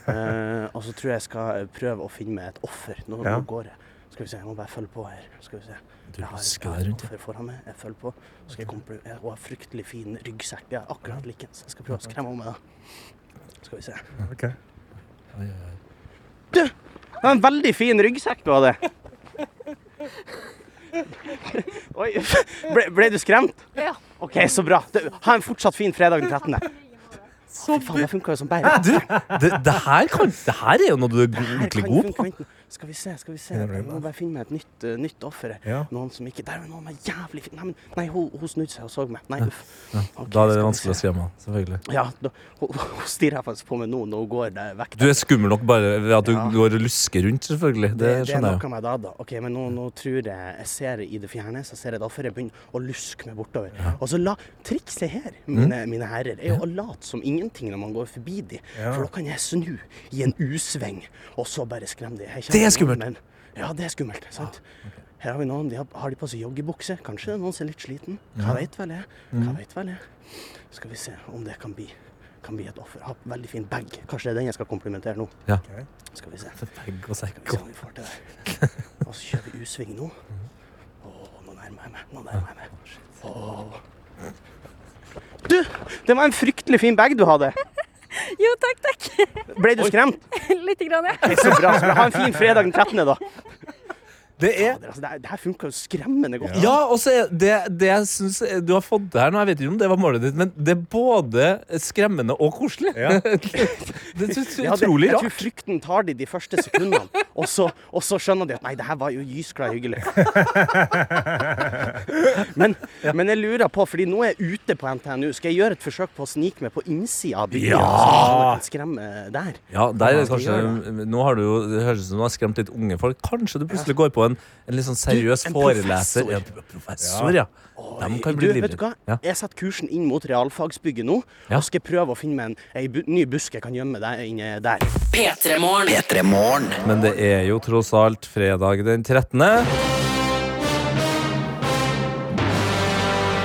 uh, og så tror jeg jeg skal prøve å finne meg et offer. Nå, Ja. nå går jeg. Skal vi se, jeg må bare følge på her. Skal vi se. Du Jeg har, jeg har et offer foran meg. Jeg følger på. Så skal jeg komme på jeg har fryktelig fin ryggsekk. Jeg er akkurat likens. Jeg skal prøve å skremme henne med det. Skal vi se. Ok. Det var en veldig fin ryggsekk du hadde. Oi, ble, ble du skremt? Ja. OK, så bra. Du, ha en fortsatt fin fredag den 13. Så Faen, det funka jo som bare Du, det, det, her kan, det her er jo noe du er ordentlig god på. Skal vi se, skal vi se. Ja, Jeg må bare finne meg et nytt, uh, nytt offer. Ja. Noen som ikke Der er noen med jævlig fin Nei, men, nei hun, hun snudde seg og så meg. Nei, uff. Okay, Da er det vanskelig å skremme henne, Selvfølgelig. Ja, da, hun, hun stirrer faktisk på meg nå når hun går der vekk. Du er skummel nok bare ved at du Ja. går og lusker rundt, selvfølgelig. Det, det, det er skjønner jeg noe med det, da. Ok, men nå, nå tror jeg jeg ser i det fjerne så ser jeg et offer. Jeg begynner å luske meg bortover. Og så la Trikset her, Mm. mine, mine herrer, er jo å late som ingenting når man går forbi de. Ja. For da kan jeg snu i en U-sving, og så bare skremme de. Det er skummelt. Men, ja, det er skummelt. sant? Her har vi noen, de har, har de på seg joggebukse? Kanskje noen som er litt sliten? Hva vet vel jeg? Mm. Hva vet vel jeg? Skal vi se om det kan bli, kan bli et offer. Ha veldig fin bag. Kanskje det er den jeg skal komplimentere nå. Ja. Skal vi se. Bag og sekk Skal vi se om vi får til det. Og så kjører vi U-sving nå. Å, nå nærmer jeg meg. Nå nærmer jeg meg. Åh. Du, det var en fryktelig fin bag du hadde. Jo, takk, takk. Ble du skremt? Litt, grann, ja. Er så bra. Så. Ha en fin fredag den 13., da. Det er Fader, altså, det, her- funka jo skremmende godt. Ja, og så er det, det jeg syns du har fått det her nå, jeg vet ikke om det var målet ditt, men det er både skremmende og koselig. Ja. det syns Ja, utrolig utrolig jeg tror rart. frykten tar de de første sekundene, og så, og så skjønner de at nei, det her var jo gysglad hyggelig. Men, men jeg lurer på, fordi nå er jeg ute på NTNU, skal jeg gjøre et forsøk på å snike meg på innsida av bygget? Ja! Skremme der. Ja, der er det kanskje Nå har du jo Det høres ut som du har skremt litt unge folk. Kanskje du plutselig går på en, en litt sånn seriøs Du, en foreleser. professor. Ja, du er professor, ja. De kan du, bli vet du hva? Ja. Jeg setter kursen inn mot realfagsbygget nå, Ja. og skal prøve å finne meg en, en, ny busk jeg kan gjemme deg inne der. P3morgen. P3 Morgen. Men det er jo tross alt fredag den 13.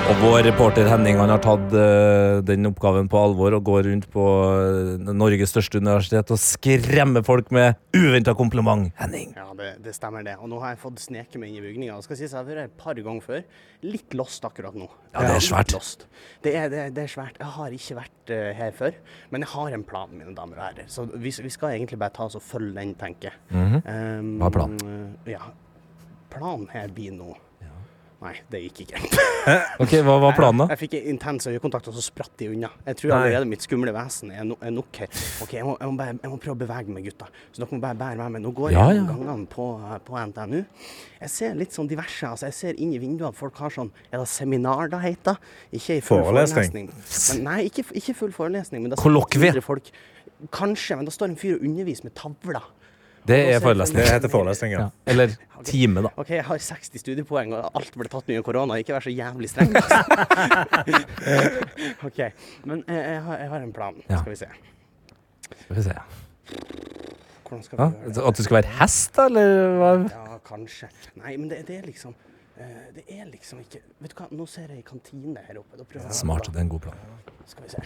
Og vår reporter Henning han har tatt uh, den oppgaven på alvor og går rundt på uh, Norges største universitet og skremmer folk med uventa kompliment. Henning. Ja, det, det stemmer det. Og nå har jeg fått sneke meg inn i bygninga. Skal sies, jeg har vært her et par ganger før. Litt lost akkurat nå. Ja, det er svært. lost. Det er, det, det er svært. Jeg har ikke vært uh, her før, men jeg har en plan, mine damer og herrer. Så vi, vi skal egentlig bare ta oss og følge den, tenker jeg. Um, Mhm. Hva er planen? Ja. Planen her blir nå Nei, det gikk ikke. Ok, Hva var planen, da? Jeg fikk intens øyekontakt, og så spratt de unna. Jeg tror allerede mitt skumle vesen er, no er nok her. Ok, jeg må, jeg, må bare, jeg må prøve å bevege meg, gutta. Så dere må bare bære med meg. Nå går jeg Ja, ja. gangene på, på NTNU. Jeg ser litt sånn diverse. altså Jeg ser inn i vinduene folk har sånn Er det seminar det heter? Ikke i full Forelesning. forelesning. Men, nei, ikke, ikke full forelesning. Men det Kollokvie. Kanskje, men da står en fyr og underviser med tavler. Det er Det heter forelesning, ja. Ja. Eller time, da. OK, jeg har 60 studiepoeng, og alt ble tatt mye korona. Ikke vær så jævlig streng. altså. OK. Men jeg, jeg, har, jeg har en plan. Ja. Skal vi se. Skal vi se. Hvordan skal vi Ja, gjøre det? at du skal være hest, da? Eller hva? Ja, kanskje. Nei, men det, det er liksom eh, Det er liksom ikke Vet du hva, nå ser jeg ei kantine her oppe. Da prøver jeg Smart. Det er en god plan. Skal vi se.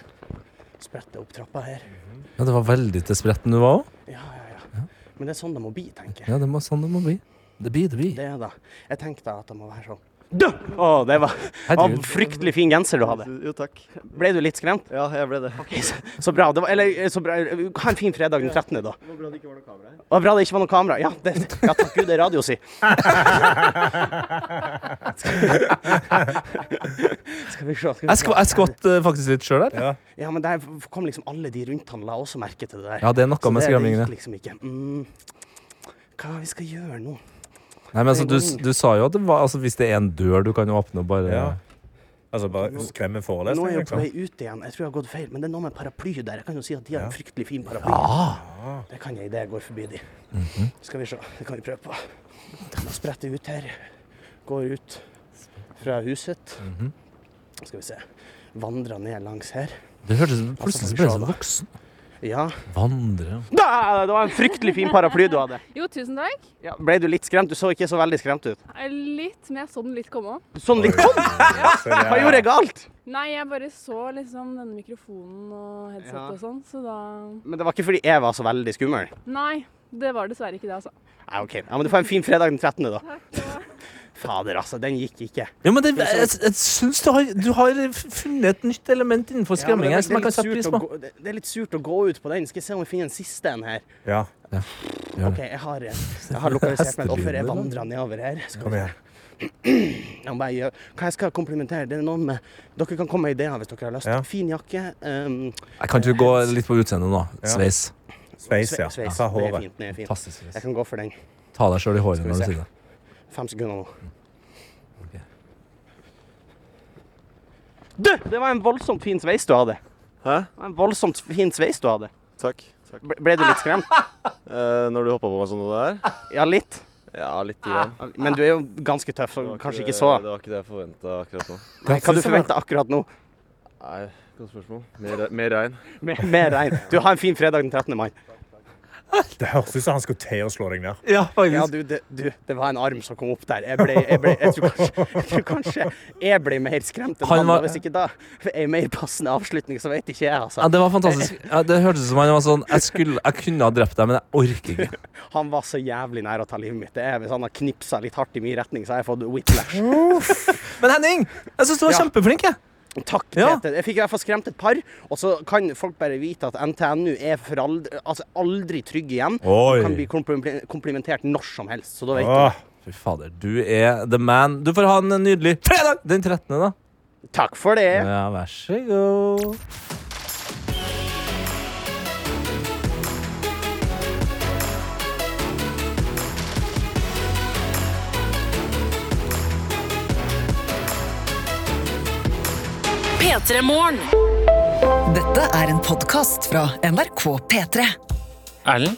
Sprette opp trappa her. Ja, Det var veldig til spretten du var òg. Ja, ja. Men det er sånn det må bli, tenker jeg. Ja, det må, sånn det må bli. Det blir det blir. Det er det. Jeg tenkte at det må være sånn Dø! Oh, det var, en fryktelig fin genser du hadde. Jo, takk. Ble du litt skremt? Ja, jeg ble det. Okay, så, så bra. Det var, eller, så bra. Ha en fin fredag den 13., da. Det var bra det ikke var noe kamera her. Det var bra det ikke var noe kamera. Ja, det, ja takk Gud, det er radio, si. Skal vi se. Skal vi Jeg, skv jeg skvatt uh, faktisk litt sjøl der. Ja. Ja, men der kom liksom alle de rundt han la også merke til det der. Ja, det er noe Så med det- skremmingene. Liksom ikke. Mm, hva vi skal gjøre nå? Nei, men altså, du, du sa jo at det var altså, Hvis det er en dør du kan åpne og bare Ja. Altså bare skremme Nå er forelesning, jeg jo på liksom. vei ut igjen. Jeg tror jeg har gått feil, men det er noe med paraply der. Jeg kan jo si at de har en fryktelig fin paraply. Ja! Det kan jeg idet jeg går forbi de. Mhm. Skal vi se. Det kan vi prøve på. Nå spretter jeg ut her. Går ut fra huset. Mhm. Skal vi se. Vandrer ned langs her. Det hørtes Altså, plutselig som vi ble så voksen. Ja. Vandre Da, det var en fryktelig fin paraply du hadde. Jo, tusen takk. Ja, ble du litt skremt? Du så ikke så veldig skremt ut. Litt, men jeg så den litt komme òg. Sånn litt kom! Hva gjorde jeg galt? Nei, jeg bare så liksom denne mikrofonen og headsetet Ja. og sånn, så da Men det var ikke fordi jeg var så veldig skummel. Nei, det var dessverre ikke det, altså. Nei, OK. Ja, men du får en fin fredag den 13., da. Fader, altså. Den gikk ikke. Ja, men det, jeg, jeg syns du har, du har funnet et nytt element innenfor Ja, skremming er, som jeg det, kan sette litt pris surt å på. gå, det, det er litt surt å gå ut på den. Skal jeg se om vi finner en siste en her. Ja. ja. OK, jeg har, jeg har lokalisert meg et offer. Jeg vandrer nedover her. Skal Kom vi igjen. se. Bare, hva jeg skal komplimentere? Det er noe med Dere kan komme med ideer hvis dere har lyst. Ja. Fin jakke. Um, Jeg kan ikke gå litt på utseendet nå. Ja. Sveis. Sveis, ja. sveis. ja. Det er håret. fint. Det er fint. Jeg kan gå for den. Ta deg sjøl i håret når du sier det. Fem sekunder nå. Du! Det var en voldsomt fin sveis du hadde. Hæ? Det var En voldsomt fin sveis du hadde. Takk. takk. Ble, ble du litt skremt? Eh, når du hoppa på meg sånn som det der? Ja, litt. Ja, litt igjen. Men du er jo ganske tøff, så kanskje ikke så. Det var ikke det jeg forventa akkurat nå. Nei, Hva du forventa akkurat nå? Nei, godt spørsmål. Mer, mer regn. Mer, mer regn. Du ha en fin fredag den 13. mai. Det hørtes ut som han skulle til å slå deg ned. Ja, Ja, du, det, du, det var en arm som kom opp der. Jeg, ble, jeg, ble, jeg, tror, kanskje, jeg tror kanskje jeg ble mer skremt enn Han han. var-. Hvis ikke da en mer passende avslutning, så vet ikke jeg, altså. Ja, det var fantastisk. Ja, det hørtes ut som han var sånn jeg, skulle, jeg kunne ha drept deg, men jeg orker ikke. Han var så jævlig nær å ta livet mitt. Det er, hvis han har knipsa litt hardt i min retning, så har jeg fått whiplash. Men Henning, jeg syns du var Ja. kjempeflink. Jeg. Takk, Ja. Peter. Jeg fikk i hvert fall skremt et par. Og så kan folk bare vite at NTNU er for aldri, altså aldri trygg igjen. Oi. Kan bli komplimentert når som helst. Så da vet Åh, Fy fader, du er the man. Du får ha en nydelig fredag den 13., da. Takk for det. Ja, vær så god. P3 Morgen. Dette er en podkast fra NRK P3. Erlend,